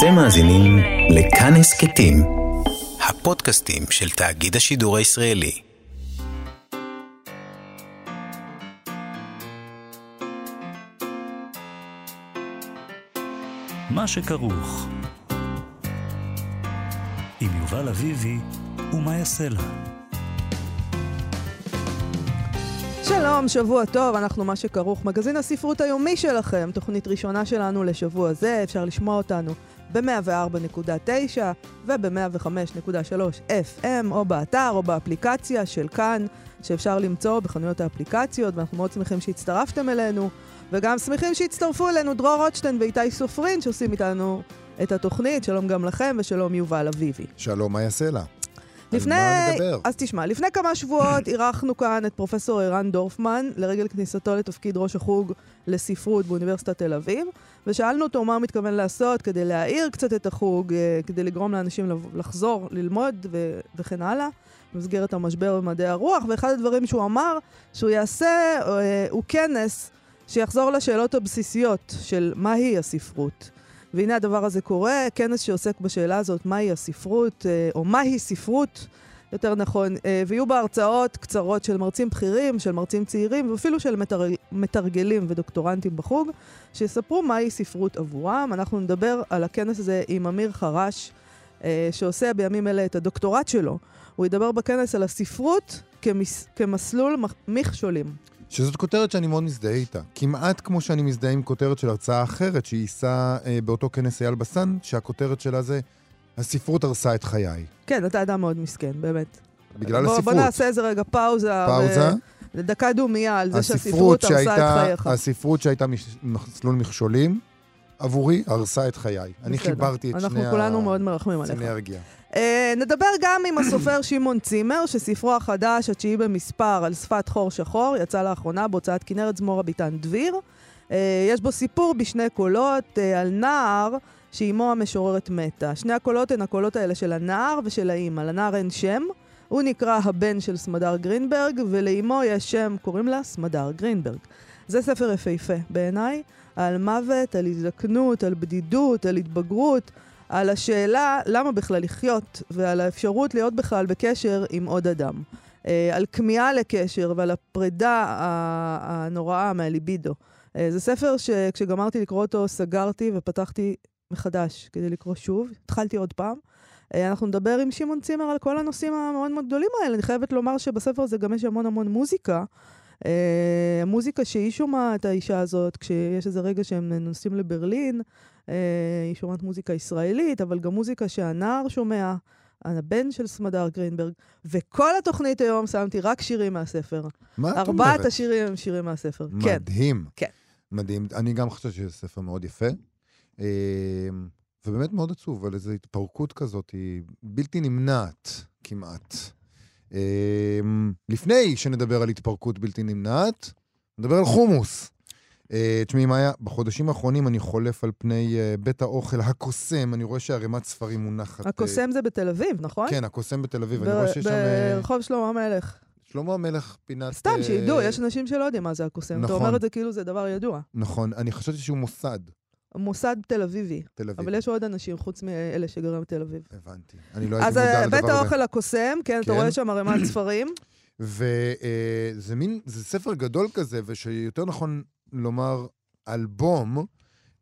אתם מאזינים לכאן הסכתים, הפודקאסטים של תאגיד השידור הישראלי. מה שכרוך עם יובל אביבי ומה יעשה לה. שלום, שבוע טוב, אנחנו מה שכרוך, מגזין הספרות היומי שלכם, תוכנית ראשונה שלנו לשבוע זה, אפשר לשמוע אותנו ב-104.9 וב-105.3 FM, או באתר או באפליקציה של כאן, שאפשר למצוא בחנויות האפליקציות, ואנחנו מאוד שמחים שהצטרפתם אלינו, וגם שמחים שהצטרפו אלינו דרור רוטשטיין ואיתי סופרין, שעושים איתנו את התוכנית. שלום גם לכם, ושלום יובל אביבי. שלום, מה יעשה לה? לפני... על מה נדבר? אז תשמע, לפני כמה שבועות אירחנו כאן את פרופסור ערן דורפמן, לרגל כניסתו לתפקיד ראש החוג לספרות באוניברסיטת תל אביב, ושאלנו אותו מה הוא מתכוון לעשות כדי להאיר קצת את החוג, אה, כדי לגרום לאנשים לחזור, ללמוד ו- וכן הלאה, במסגרת המשבר במדעי הרוח, ואחד הדברים שהוא אמר שהוא יעשה אה, הוא כנס שיחזור לשאלות הבסיסיות של מהי הספרות. והנה הדבר הזה קורה, כנס שעוסק בשאלה הזאת, מהי הספרות, אה, או מהי ספרות, יותר נכון, אה, ויהיו בה הרצאות קצרות של מרצים בכירים, של מרצים צעירים, ואפילו של מתר... מתרגלים ודוקטורנטים בחוג, שיספרו מהי ספרות עבורם. אנחנו נדבר על הכנס הזה עם אמיר חרש, אה, שעושה בימים אלה את הדוקטורט שלו. הוא ידבר בכנס על הספרות כמס... כמסלול מכשולים. שזאת כותרת שאני מאוד מזדהה איתה. כמעט כמו שאני מזדהה עם כותרת של הרצאה אחרת שיישא אה, באותו כנס אייל בסן, שהכותרת שלה זה הספרות הרסה את חיי. כן, אתה אדם מאוד מסכן, באמת. בגלל בוא, הספרות. בוא נעשה איזה רגע פאוזה. פאוזה. ו... דקה דומייה על זה הספרות שהספרות הרסה את חייך. הספרות שהייתה מסלול מכשולים, עבורי הרסה את חיי. אני. חיברתי את שני אנחנו כולנו מאוד מרחמים עליך. סינרגיה. אה, נדבר גם עם הסופר שמעון צימר, שספרו החדש, התשיעי במספר, על שפת חור שחור, יצא לאחרונה בהוצאת כנרת זמור אביטן דביר. אה, יש בו סיפור בשני קולות אה, על נער שאימו המשוררת מתה. שני הקולות הן הקולות האלה של הנער ושל האימא. לנער אין שם, הוא נקרא הבן של סמדר גרינברג, ולאימו יש שם, קוראים לה סמדר גרינברג. זה ספר יפהפה בעיניי, על מוות, על הזדקנות, על בדידות, על התבגרות, על השאלה למה בכלל לחיות, ועל האפשרות להיות בכלל בקשר עם עוד אדם. אה, על כמיהה לקשר ועל הפרידה הנוראה מהליבידו. אה, זה ספר שכשגמרתי לקרוא אותו סגרתי ופתחתי מחדש כדי לקרוא שוב. התחלתי עוד פעם. אה, אנחנו נדבר עם שמעון צימר על כל הנושאים המאוד מאוד גדולים האלה. אני חייבת לומר שבספר הזה גם יש המון המון מוזיקה. אה, המוזיקה שהיא שומעת, האישה הזאת, כשיש איזה רגע שהם נוסעים לברלין, אה, היא שומעת מוזיקה ישראלית, אבל גם מוזיקה שהנער שומע, הבן של סמדר גרינברג. וכל התוכנית היום שמתי רק שירים מהספר. מה את ארבעת אומרת? השירים הם שירים מהספר. כן. מדהים. כן. מדהים. אני גם חושב שזה ספר מאוד יפה. אה, ובאמת מאוד עצוב, על איזו התפרקות כזאת, היא בלתי נמנעת כמעט. אה, לפני שנדבר על התפרקות בלתי נמנעת, נדבר על חומוס. אה, תשמעי, מאיה, בחודשים האחרונים אני חולף על פני אה, בית האוכל הקוסם, אני רואה שערימת ספרים מונחת. אה, הקוסם זה בתל אביב, נכון? כן, הקוסם בתל אביב, אני רואה שיש שם... ברחוב שלמה המלך. שלמה המלך פינת... סתם, שידעו, יש אנשים שלא יודעים מה זה הקוסם. אתה נכון. אומר את זה כאילו זה דבר ידוע. נכון, אני חשבתי שהוא מוסד, מוסד תל אביבי. תל אביב. אבל יש עוד אנשים חוץ מאלה שגרים בתל אביב. הבנתי. אני לא הייתי אז מודע אה, לדבר הזה. בית האוכל הקוסם, כן, אתה כן. רואה שם ערימת ספרים. וזה מין, זה ספר גדול כזה, ושיותר נכון לומר אלבום,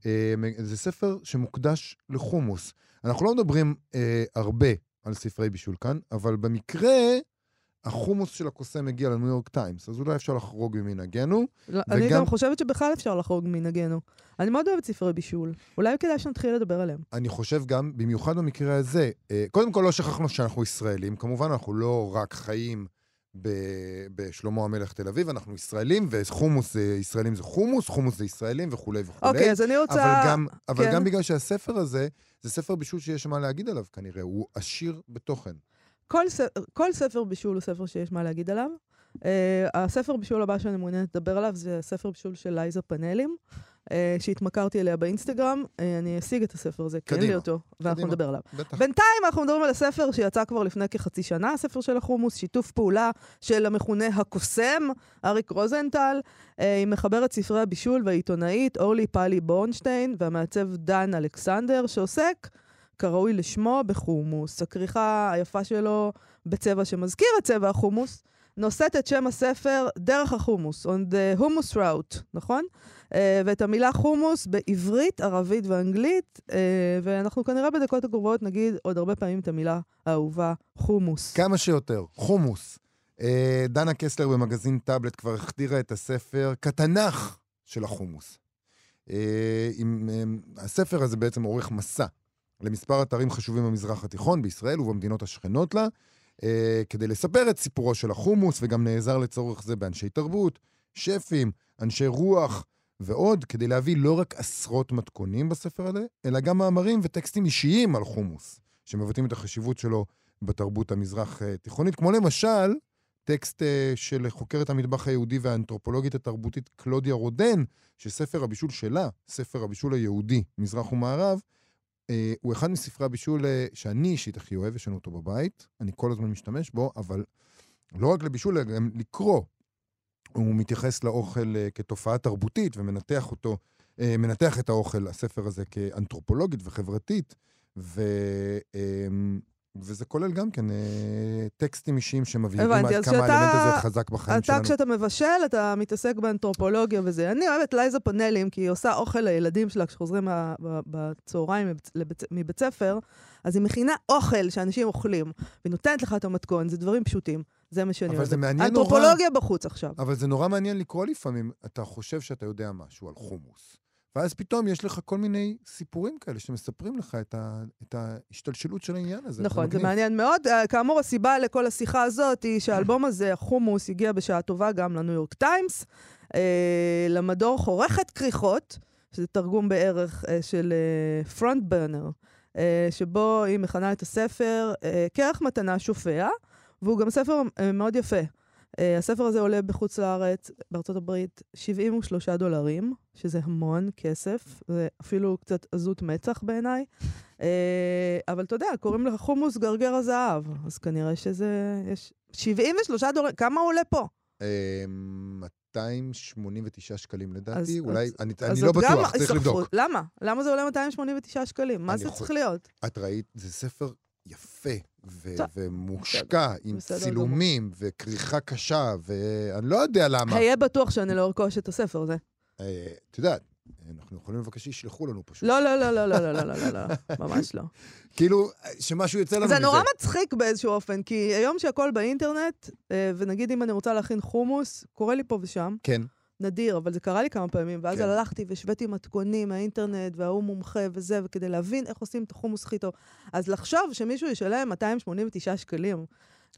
אה, זה ספר שמוקדש לחומוס. אנחנו לא מדברים אה, הרבה על ספרי בישול כאן, אבל במקרה, החומוס של הקוסם מגיע לניו יורק טיימס, אז אולי אפשר לחרוג ממנהגנו. לא, אני וגם- גם חושבת שבכלל אפשר לחרוג מנהגנו. אני מאוד אוהבת ספרי בישול. אולי כדאי שנתחיל לדבר עליהם. אני חושב גם, במיוחד במקרה הזה, אה, קודם כל לא שכחנו שאנחנו ישראלים, כמובן אנחנו לא רק חיים ב- בשלמה המלך תל אביב, אנחנו ישראלים, וחומוס זה ישראלים זה חומוס, חומוס זה ישראלים וכולי וכולי. אוקיי, אז אני רוצה... אבל גם, אבל כן. גם בגלל שהספר הזה, זה ספר בישול שיש מה להגיד עליו כנראה, הוא עשיר בתוכן. כל, ס... כל ספר בישול הוא ספר שיש מה להגיד עליו. Uh, הספר בישול הבא שאני מעוניינת לדבר עליו זה ספר בישול של לייזה פאנלים. Uh, אה, שהתמכרתי אליה באינסטגרם. אה, אני אשיג את הספר הזה, כי אין לי אותו, ואנחנו קדימה. נדבר עליו. בטח. בינתיים אנחנו מדברים על הספר שיצא כבר לפני כחצי שנה, הספר של החומוס, שיתוף פעולה של המכונה הקוסם, אריק רוזנטל, אה, עם מחברת ספרי הבישול והעיתונאית אורלי פאלי בורנשטיין והמעצב דן אלכסנדר, שעוסק, כראוי לשמו, בחומוס. הכריכה היפה שלו בצבע שמזכיר את צבע החומוס, נושאת את שם הספר דרך החומוס, on the hummus route, נכון? Uh, ואת המילה חומוס בעברית, ערבית ואנגלית, uh, ואנחנו כנראה בדקות הקרובות נגיד עוד הרבה פעמים את המילה האהובה, חומוס. כמה שיותר. חומוס. אה, דנה קסלר במגזין טאבלט כבר החדירה את הספר כתנ"ך של החומוס. אה, עם, הספר הזה בעצם עורך מסע למספר אתרים חשובים במזרח התיכון, בישראל ובמדינות השכנות לה, אה, כדי לספר את סיפורו של החומוס, וגם נעזר לצורך זה באנשי תרבות, שפים, אנשי רוח ועוד, כדי להביא לא רק עשרות מתכונים בספר הזה, אלא גם מאמרים וטקסטים אישיים על חומוס, שמבטאים את החשיבות שלו בתרבות המזרח-תיכונית, כמו למשל טקסט אה, של חוקרת המטבח היהודי והאנתרופולוגית התרבותית קלודיה רודן, שספר הבישול שלה, ספר הבישול היהודי, מזרח ומערב, אה, הוא אחד מספרי הבישול אה, שאני אישית הכי אוהב, יש לנו אותו בבית, אני כל הזמן משתמש בו, אבל לא רק לבישול, אלא גם לקרוא. הוא מתייחס לאוכל אה, כתופעה תרבותית ומנתח אותו, אה, מנתח את האוכל, הספר הזה, כאנתרופולוגית וחברתית, ו, אה, וזה כולל גם כן אה, טקסטים אישיים שמבהירים עד כמה שאתה- האלמנט הזה חזק בחיים אתה, שלנו. כשאתה מבשל, אתה מתעסק באנתרופולוגיה וזה. אני אוהבת לייזה פאנלים, כי היא עושה אוכל לילדים שלה כשחוזרים בצהריים מבית- מבית ספר, אז היא מכינה אוכל שאנשים אוכלים, והיא נותנת לך את המתכון, זה דברים פשוטים. זה מה שאני אוהבת. מעניין נורא. אנתרופולוגיה בחוץ עכשיו. אבל זה נורא מעניין לקרוא לפעמים, אתה חושב שאתה יודע משהו על חומוס, ואז פתאום יש לך כל מיני סיפורים כאלה שמספרים לך את, ה, את ההשתלשלות של העניין הזה. נכון, זה. מעניין מאוד. אה, כאמור, הסיבה לכל השיחה הזאת היא שהאלבום הזה, החומוס, הגיע בשעה טובה גם לניו יורק טיימס, אה, למדור חורכת כריכות, שזה תרגום בערך אה, של front burner, שבו היא מכנה את הספר אה, כרך מתנה שופע, והוא גם ספר אה, מאוד יפה. אה, הספר הזה עולה בחוץ לארץ, בארצות הברית, 73 דולרים, שזה המון כסף, זה אפילו קצת עזות מצח בעיניי. אה, אבל אתה יודע, קוראים לך חומוס גרגר הזהב, אז כנראה שזה... יש 73 דולרים, כמה עולה פה? אה, 289 שקלים לדעתי, אז- אולי, אז- אני, אז אני לא גם בטוח, צריך ספרות. לבדוק. למה? למה זה עולה 289 שקלים? מה זה יכול- צריך להיות? את ראית, זה ספר יפה ו- ומושקע, עם בסדר צילומים וכריכה קשה, ואני לא יודע למה. היה בטוח שאני לא ארכוש את הספר הזה. אה, את יודעת, אנחנו יכולים לבקש שישלחו לנו פשוט. לא, לא, לא, לא, לא, לא, לא, לא, לא, לא, ממש לא. כאילו, שמשהו יוצא לנו מזה. זה נורא מצחיק באיזשהו אופן, כי היום שהכל באינטרנט, אה, ונגיד אם אני רוצה להכין חומוס, קורה לי פה ושם, כן. נדיר, אבל זה קרה לי כמה פעמים, ואז כן. הלכתי והשוויתי מתכונים מהאינטרנט, וההוא מומחה וזה, וכדי להבין איך עושים את החומוס הכי טוב. אז לחשוב שמישהו ישלם 289 שקלים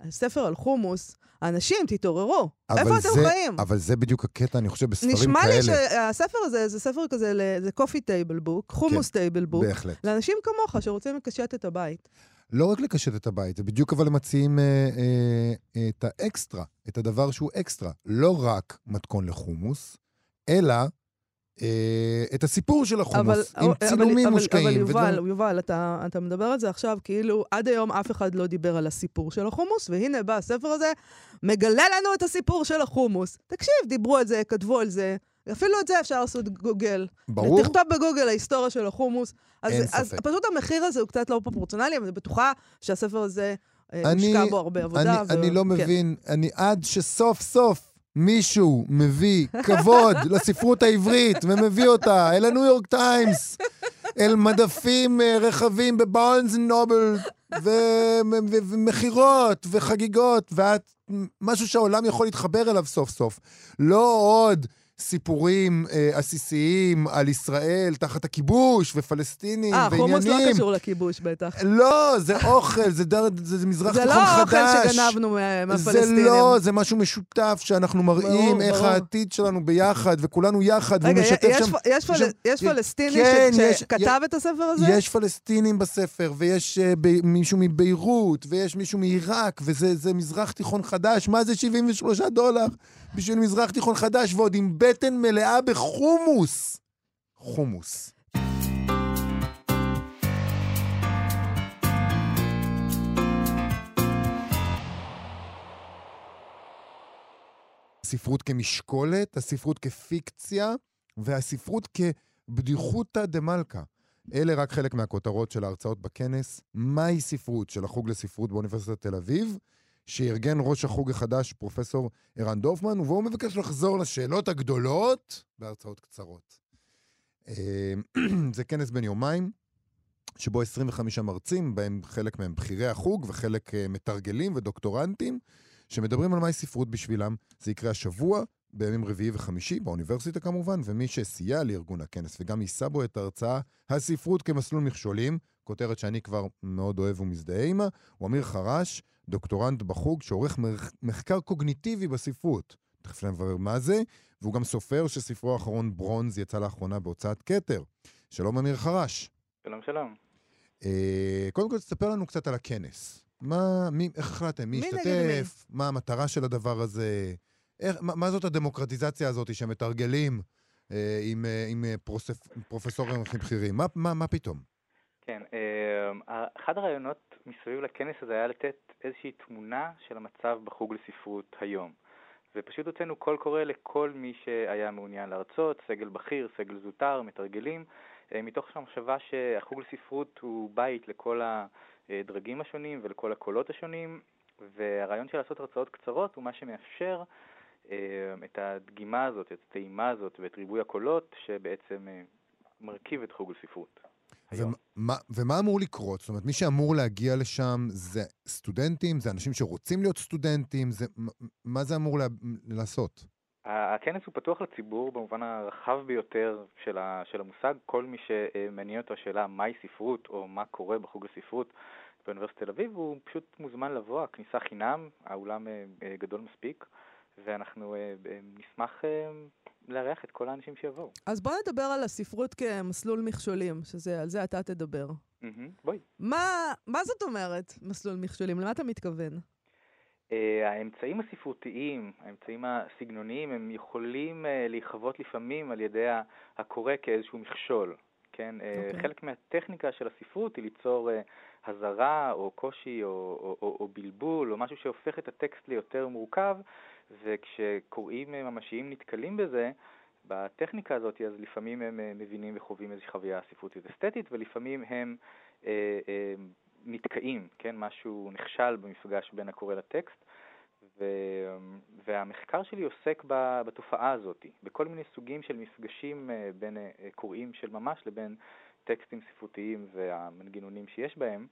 על ספר על חומוס, אנשים, תתעוררו. איפה אתם זה- חיים? אבל זה בדיוק הקטע, אני חושב, בספרים כאלה. נשמע לי שהספר הזה, זה ספר כזה, זה coffee table book, חומוס table book, בהחלט. לאנשים כמוך שרוצים לקשט את הבית. לא רק לקשט את הבית, זה בדיוק אבל הם מציעים אה, אה, את האקסטרה, את הדבר שהוא אקסטרה. לא רק מתכון לחומוס, אלא אה, את הסיפור של החומוס, עם אבל- צילומים אבל, מושקעים. אבל יובל, ודברים- יובל, אתה, אתה מדבר על זה עכשיו כאילו עד היום אף אחד לא דיבר על הסיפור של החומוס, והנה בא הספר הזה, מגלה לנו את הסיפור של החומוס. תקשיב, דיברו על זה, כתבו על זה, אפילו את זה אפשר לעשות גוגל. ברור. תכתוב בגוגל ההיסטוריה של החומוס. אז, אין אז ספק. פשוט המחיר הזה הוא קצת לא פרופורציונלי, אבל אני בטוחה שהספר הזה, אה, אני- הושקע בו הרבה עבודה. אני, אני לא כן. מבין, אני עד שסוף סוף מישהו מביא כבוד לספרות העברית ומביא אותה אל הניו יורק טיימס, אל מדפים אה, רחבים בבארנס נובל, ומכירות וחגיגות, ואת, משהו שהעולם יכול להתחבר אליו סוף סוף. לא עוד סיפורים אה, עסיסיים על ישראל תחת הכיבוש ופלסטינים אה, חומוס לא ועניינים. קשור לכיבוש בטח. לא, זה אוכל, זה, דר, זה, זה מזרח זה תיכון לא חדש. האוכל שגנבנו מה- מהפלסטינים. זה לא, זה משהו משותף שאנחנו מראים ברור, איך ברור. העתיד שלנו ביחד, וכולנו יחד, רגע, והוא משתף יש, שם... פ- יש, פל... יש יש- פלסטיני כן, ש... יש- שכתב את הספר הזה? יש פלסטינים בספר, ויש uh, ב- מישהו מביירות, ויש מישהו מעיראק, וזה זה מזרח תיכון חדש. מה זה 73 דולר בשביל מזרח תיכון חדש, ועוד עם בטן מלאה בחומוס? חומוס. הספרות כמשקולת, הספרות כפיקציה והספרות כבדיחותא דמלכא. אלה רק חלק מהכותרות של ההרצאות בכנס. מהי ספרות של החוג לספרות באוניברסיטת תל אביב, שארגן ראש החוג החדש, פרופסור ערן דורפמן, ובו הוא מבקש לחזור לשאלות הגדולות בהרצאות קצרות. אה, זה כנס בן יומיים, שבו 25 מרצים, בהם חלק מהם בכירי החוג וחלק אה, מתרגלים ודוקטורנטים, שמדברים על מהי ספרות בשבילם. זה יקרה השבוע, בימים רביעי וחמישי, באוניברסיטה כמובן, ומי שסייע לארגון הכנס וגם יישא בו את ההרצאה הספרות כמסלול מכשולים, כותרת שאני כבר מאוד אוהב ומזדהה עימה, הוא אמיר חרש, דוקטורנט בחוג שעורך מחקר קוגניטיבי בספרות. תכף נברר מה זה, והוא גם סופר שספרו האחרון ברונז יצא לאחרונה בהוצאת כתר. שלום אמיר חרש. שלום שלום. אה, קודם כל תספר לנו קצת על הכנס. מה, מי, איך החלטתם? מי השתתף? מה המטרה של הדבר הזה? איך, מה, מה זאת הדמוקרטיזציה הזאת שמתרגלים אה, עם, אה, עם אה, פרוסף, פרופסורים הכי בכירים? מה, מה, מה פתאום? כן, אה, אחד הרעיונות מסביב לכנס הזה היה לתת איזושהי תמונה של המצב בחוג לספרות היום. ופשוט הוצאנו קול קורא לכל מי שהיה מעוניין להרצות, סגל בכיר, סגל זוטר, מתרגלים, אה, מתוך המחשבה שהחוג לספרות הוא בית לכל הדרגים השונים ולכל הקולות השונים, והרעיון של לעשות הרצאות קצרות הוא מה שמאפשר אה, את הדגימה הזאת, את הטעימה הזאת ואת ריבוי הקולות שבעצם אה, מרכיב את חוג לספרות. ומה, ומה אמור לקרות? זאת אומרת, מי שאמור להגיע לשם זה סטודנטים, זה אנשים שרוצים להיות סטודנטים, זה, מה זה אמור לה, לעשות? הכנס הוא פתוח לציבור במובן הרחב ביותר של, ה, של המושג. כל מי שמעניין אותו השאלה מהי ספרות או מה קורה בחוג לספרות באוניברסיטת תל אביב, הוא פשוט מוזמן לבוא, הכניסה חינם, האולם אה, אה, גדול מספיק, ואנחנו אה, נשמח לארח את כל האנשים שיבואו. אז בוא נדבר על הספרות כמסלול מכשולים, שזה, על זה אתה תדבר. Mm-hmm, בואי. מה, מה זאת אומרת מסלול מכשולים? למה אתה מתכוון? Uh, האמצעים הספרותיים, האמצעים הסגנוניים, הם יכולים uh, להיחוות לפעמים על ידי הקורא כאיזשהו מכשול. כן? Okay. Uh, אוקיי. חלק מהטכניקה של הספרות היא ליצור uh, הזרה או קושי או, או, או, או בלבול או משהו שהופך את הטקסט ליותר מורכב, וכשקוראים ממשיים נתקלים בזה, בטכניקה הזאת, אז לפעמים הם אה, מבינים וחווים איזושהי חוויה ספרותית אסתטית, ולפעמים הם אה, אה, נתקעים, כן? משהו נכשל במפגש בין הקורא לטקסט. ו, והמחקר שלי עוסק בתופעה הזאת, בכל מיני סוגים של מפגשים אה, בין אה, קוראים של ממש לבין טקסטים ספרותיים והמנגנונים שיש בהם.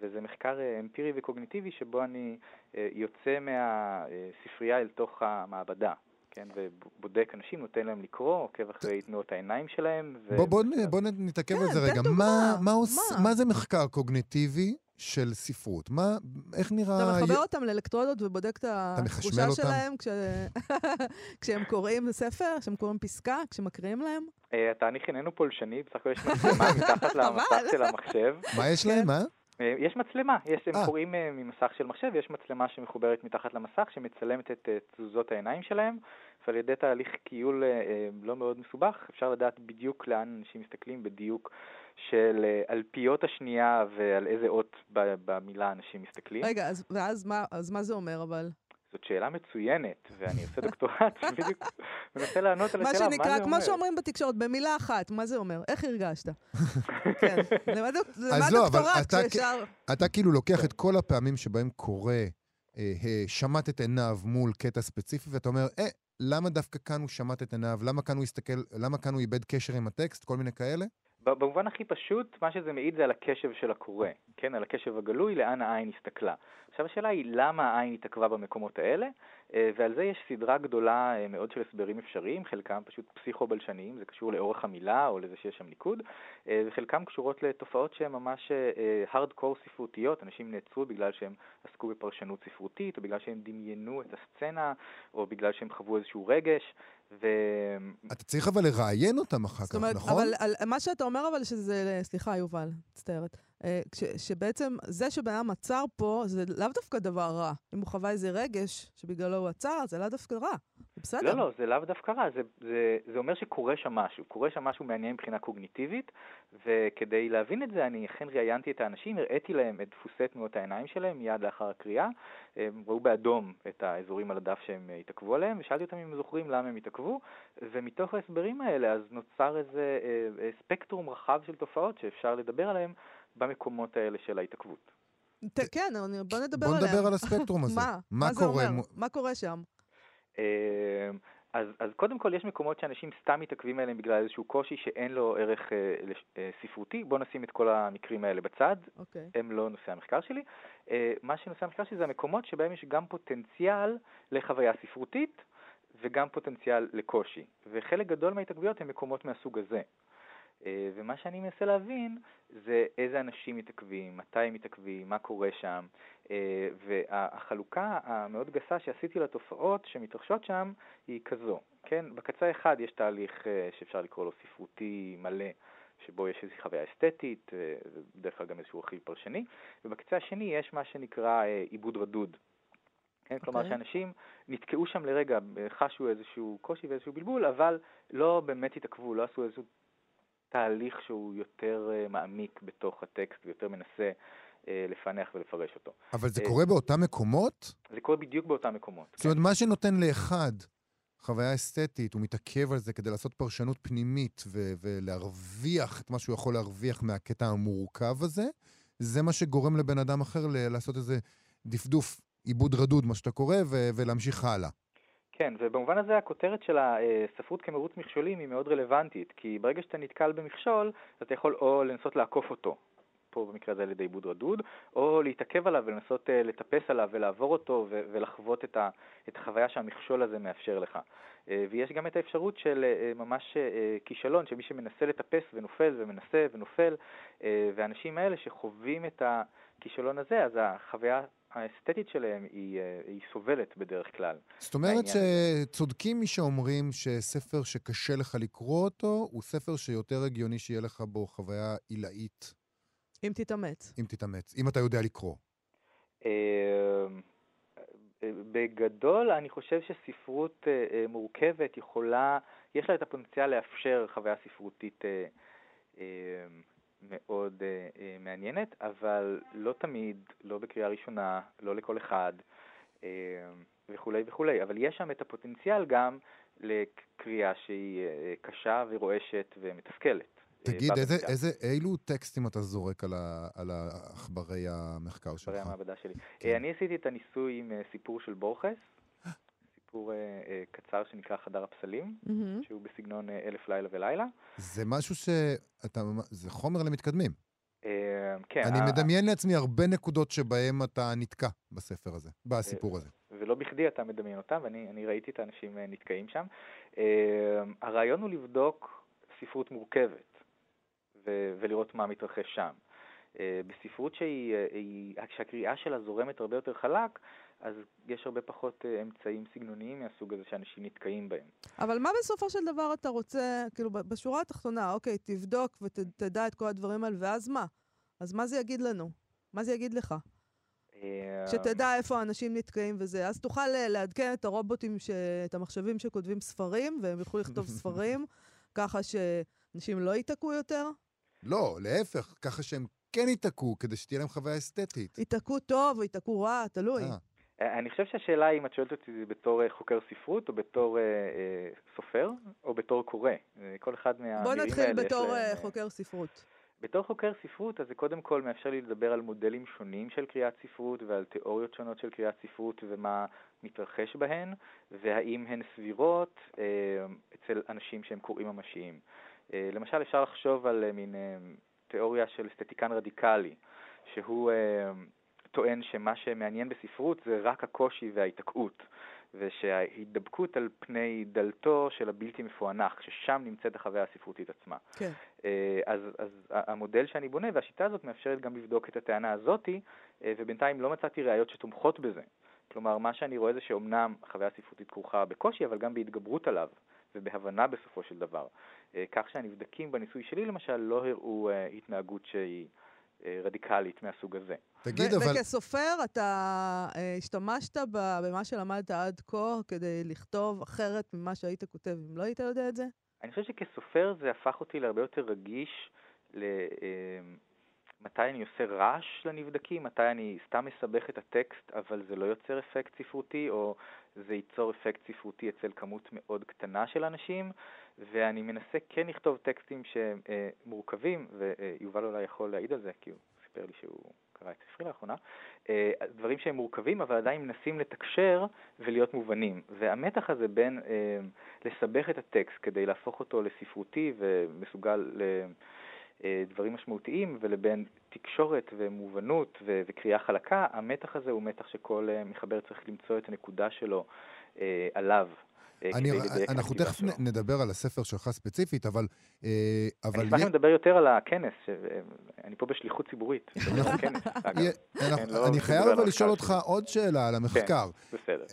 וזה מחקר אה, אמפירי וקוגניטיבי שבו אני אה, יוצא מהספרייה אל תוך המעבדה. כן, ובודק אנשים, נותן להם לקרוא, עוקב אחרי תנועות העיניים שלהם. ו... בוא, בוא, בוא נתעכב כן, על זה רגע. מה, מה, מה, עוש... מה זה מחקר קוגניטיבי של ספרות? מה, איך נראה... אתה מחבר אותם לאלקטרודות ובודק את התחושה שלהם כש... כשהם קוראים ספר, כשהם קוראים פסקה, כשמקריאים להם? אה, התהליך איננו פולשני, בסך הכל יש מצלמה מתחת למסך של המחשב. מה יש להם, מה? אה, יש מצלמה, יש, הם 아. אה. קוראים אה, ממסך של מחשב, יש מצלמה שמחוברת מתחת למסך שמצלמת את תזוזות העיניים שלהם, ועל ידי תהליך קיול לא מאוד מסובך אפשר לדעת בדיוק לאן אנשים מסתכלים, בדיוק של אלפיות השנייה ועל איזה אות במילה אנשים מסתכלים. רגע, אז, ואז מה, אז מה זה אומר אבל? זאת שאלה מצוינת, ואני עושה דוקטורט שבדיוק מנסה לענות על השאלה, מה זה אומר? מה שנקרא, כמו שאומרים בתקשורת, במילה אחת, מה זה אומר? איך הרגשת? כן, למה לא, דוקטורט שאפשר... אתה כאילו לוקח את כל הפעמים שבהם קורא, אה, שמט את עיניו מול קטע ספציפי, ואתה אומר, אה, למה דווקא כאן הוא שמט את עיניו? למה כאן הוא הסתכל, למה כאן הוא איבד קשר עם הטקסט? כל מיני כאלה? במובן הכי פשוט, מה שזה מעיד זה על הקשב של הקורא, כן? על הקשב הגלוי, לאן העין הסתכלה. עכשיו השאלה היא למה העין התעכבה במקומות האלה, ועל זה יש סדרה גדולה אה, מאוד של הסברים אפשריים, חלקם פשוט פסיכו-בלשניים, זה קשור לאורך המילה או לזה שיש שם ניקוד, אה, וחלקם קשורות לתופעות שהן ממש הארד-קור ספרותיות, אנשים נעצרו בגלל שהם עסקו בפרשנות ספרותית, או בגלל שהם דמיינו את הסצנה, או בגלל שהם חוו איזשהו רגש. ו... אתה צריך אבל לראיין אותם אחר כך, אומרת, נכון? אבל על, מה שאתה אומר אבל שזה, סליחה יובל, מצטערת, כש, שבעצם זה שבן אדם עצר פה זה לאו דווקא דבר רע. אם הוא חווה איזה רגש שבגללו הוא עצר, זה לאו דווקא רע. בסדר. לא, לא, זה לאו דווקא רע, זה, זה, זה אומר שקורה שם משהו, קורה שם משהו מעניין מבחינה קוגניטיבית, וכדי להבין את זה אני אכן ראיינתי את האנשים, הראיתי להם את דפוסי תנועות העיניים שלהם מיד לאחר הקריאה, הם ראו באדום את האזורים על הדף שהם התעכבו עליהם, ושאלתי אותם אם הם זוכרים למה הם התעכבו, ומתוך ההסברים האלה אז נוצר איזה אה, אה, ספקטרום רחב של תופעות שאפשר לדבר עליהם במקומות האלה של ההתעכבות. כן, בוא נדבר עליהם. בוא נדבר על הספקטרום הזה. מה? מה זה אומר? מה קורה שם? אה, אז, אז קודם כל יש מקומות שאנשים סתם מתעכבים עליהם בגלל איזשהו קושי שאין לו ערך אה, אה, ספרותי. בואו נשים את כל המקרים האלה בצד, okay. אוקיי. הם לא נושא המחקר שלי. אה, מה שנושא המחקר שלי זה המקומות שבהם יש גם פוטנציאל לחוויה ספרותית וגם פוטנציאל לקושי. וחלק גדול מההתעכבויות הם מקומות מהסוג הזה. אה, ומה שאני מנסה להבין זה איזה אנשים מתעכבים, מתי הם מתעכבים, מה קורה שם, אה, והחלוקה המאוד גסה שעשיתי לתופעות שמתרחשות שם היא כזו, כן? בקצה האחד יש תהליך אה, שאפשר לקרוא לו ספרותי מלא, שבו יש איזושהי חוויה אסתטית, בדרך כלל גם איזשהו רכיב פרשני, ובקצה השני יש מה שנקרא עיבוד רדוד. כן? Okay. כלומר אוקיי. שאנשים נתקעו שם לרגע, חשו איזשהו קושי ואיזשהו בלבול, אבל לא באמת התעכבו, לא עשו איזשהו תהליך שהוא יותר uh, מעמיק בתוך הטקסט ויותר מנסה uh, לפענח ולפרש אותו. אבל זה uh, קורה באותם מקומות? זה קורה בדיוק באותם מקומות. זאת אומרת, כן. מה שנותן לאחד חוויה אסתטית, הוא מתעכב על זה כדי לעשות פרשנות פנימית ו- ולהרוויח את מה שהוא יכול להרוויח מהקטע המורכב הזה, זה מה שגורם לבן אדם אחר לעשות איזה דפדוף, עיבוד רדוד, מה שאתה קורא, ו- ולהמשיך הלאה. כן, ובמובן הזה הכותרת של הספרות כמרוץ מכשולים היא מאוד רלוונטית, כי ברגע שאתה נתקל במכשול, אתה יכול או לנסות לעקוף אותו, פה במקרה הזה על ידי עיבוד רדוד, או להתעכב עליו ולנסות אה, לטפס עליו ולעבור אותו ולחוות את, ה- את החוויה שהמכשול הזה מאפשר לך. אה, ויש גם את האפשרות של אה, ממש כישלון, שמי שמנסה לטפס ונופל ומנסה ונופל, והאנשים האלה שחווים את הכישלון הזה, אז החוויה האסתטית שלהם היא, אה, היא סובלת בדרך כלל. זאת אומרת שצודקים מי שאומרים שספר שקשה לך לקרוא אותו, הוא ספר שיותר הגיוני שיהיה לך בו חוויה עילאית. אם תתאמץ. אם תתאמץ, אם אתה יודע לקרוא. אה, אה, בגדול, אני חושב שספרות מורכבת יכולה, יש לה את הפוטנציאל לאפשר חוויה ספרותית מאוד uh, uh, מעניינת, אבל לא תמיד, לא בקריאה ראשונה, לא לכל אחד uh, וכולי וכולי, אבל יש שם את הפוטנציאל גם לקריאה שהיא uh, קשה ורועשת ומתסכלת. תגיד, איזה, איזה, אילו טקסטים אתה זורק על, ה, על העכברי המחקר שלך? עכברי המעבדה שלי. כן. אני עשיתי את הניסוי עם סיפור של בורכס, סיפור אה, אה, קצר שנקרא חדר הפסלים, mm-hmm. שהוא בסגנון אה, אלף לילה ולילה. זה משהו שאתה, זה חומר למתקדמים. אה, כן. אני ה... מדמיין לעצמי הרבה נקודות שבהם אתה נתקע בספר הזה, בסיפור אה, הזה. ולא בכדי אתה מדמיין אותם, ואני ראיתי את האנשים אה, נתקעים שם. אה, הרעיון הוא לבדוק ספרות מורכבת, ו- ולראות מה מתרחש שם. אה, בספרות שהיא, אה, שהקריאה שלה זורמת הרבה יותר חלק, אז יש הרבה פחות uh, אמצעים סגנוניים מהסוג הזה שאנשים נתקעים בהם. אבל מה בסופו של דבר אתה רוצה, כאילו, בשורה התחתונה, אוקיי, תבדוק ותדע את כל הדברים האלה, ואז מה? אז מה זה יגיד לנו? מה זה יגיד לך? אה, שתדע איפה האנשים נתקעים וזה. אז תוכל אה, לעדכן את הרובוטים, ש... את המחשבים שכותבים ספרים, והם יוכלו לכתוב ספרים, ככה שאנשים לא ייתקעו יותר? לא, להפך, ככה שהם כן ייתקעו, כדי שתהיה להם חוויה אסתטית. ייתקעו טוב או ייתקעו רע, תלוי. 아. אה, אני חושב שהשאלה היא אם את שואלת אותי בתור אה, חוקר ספרות, או בתור אה, אה, סופר, או בתור קורא. כל אחד מהמילים האלה בוא נתחיל בתור להם, חוקר ספרות. בתור חוקר ספרות, אז זה קודם כל מאפשר לי לדבר על מודלים שונים של קריאת ספרות ועל תיאוריות שונות של קריאת ספרות ומה מתרחש בהן, והאם הן סבירות אה, אצל אנשים שהם קוראים ממשיים. אה, למשל, אפשר לחשוב על אה, מין אה, תיאוריה של אסתטיקן רדיקלי, שהוא... אה, טוען שמה שמעניין בספרות זה רק הקושי וההיתקעות, ושההידבקות על פני דלתו של הבלתי מפוענח, ששם נמצאת החוויה הספרותית עצמה. כן. אה, אז, אז המודל שאני בונה והשיטה הזאת מאפשרת גם לבדוק את הטענה הזאתי, אה, ובינתיים לא מצאתי ראיות שתומכות בזה. כלומר, מה שאני רואה זה שאומנם החוויה הספרותית כרוכה בקושי, אבל גם בהתגברות עליו, ובהבנה בסופו של דבר. אה, כך שהנבדקים בניסוי שלי למשל לא הראו התנהגות שהיא רדיקלית מהסוג הזה. תגיד, אבל... וכסופר, אתה השתמשת במה שלמדת עד כה כדי לכתוב אחרת ממה שהיית כותב, אם לא היית יודע את זה? אני חושב שכסופר זה הפך אותי להרבה יותר רגיש ל... מתי אני עושה רעש לנבדקים, מתי אני סתם מסבך את הטקסט אבל זה לא יוצר אפקט ספרותי, או זה ייצור אפקט ספרותי אצל כמות מאוד קטנה של אנשים, ואני מנסה כן לכתוב טקסטים שהם אה, מורכבים, ויובל אולי יכול להעיד על זה, כי הוא סיפר לי שהוא קרא את ספרי לאחרונה, אה, דברים שהם מורכבים אבל עדיין מנסים לתקשר ולהיות מובנים. והמתח הזה בין אה, לסבך את הטקסט כדי להפוך אותו לספרותי ומסוגל ל... אה, משמעותיים ולבין תקשורת ומובנות וקריאה חלקה, המתח הזה הוא מתח שכל מחבר צריך למצוא את הנקודה שלו עליו. אה, אני, אנחנו תכף שלו. נדבר על הספר שלך ספציפית, אבל... אה, אבל אני אשמח אם לדבר יותר על הכנס, ש... אני פה בשליחות ציבורית. לא אני חייב אבל לשאול אותך עוד שאלה על המחקר. כן, בסדר.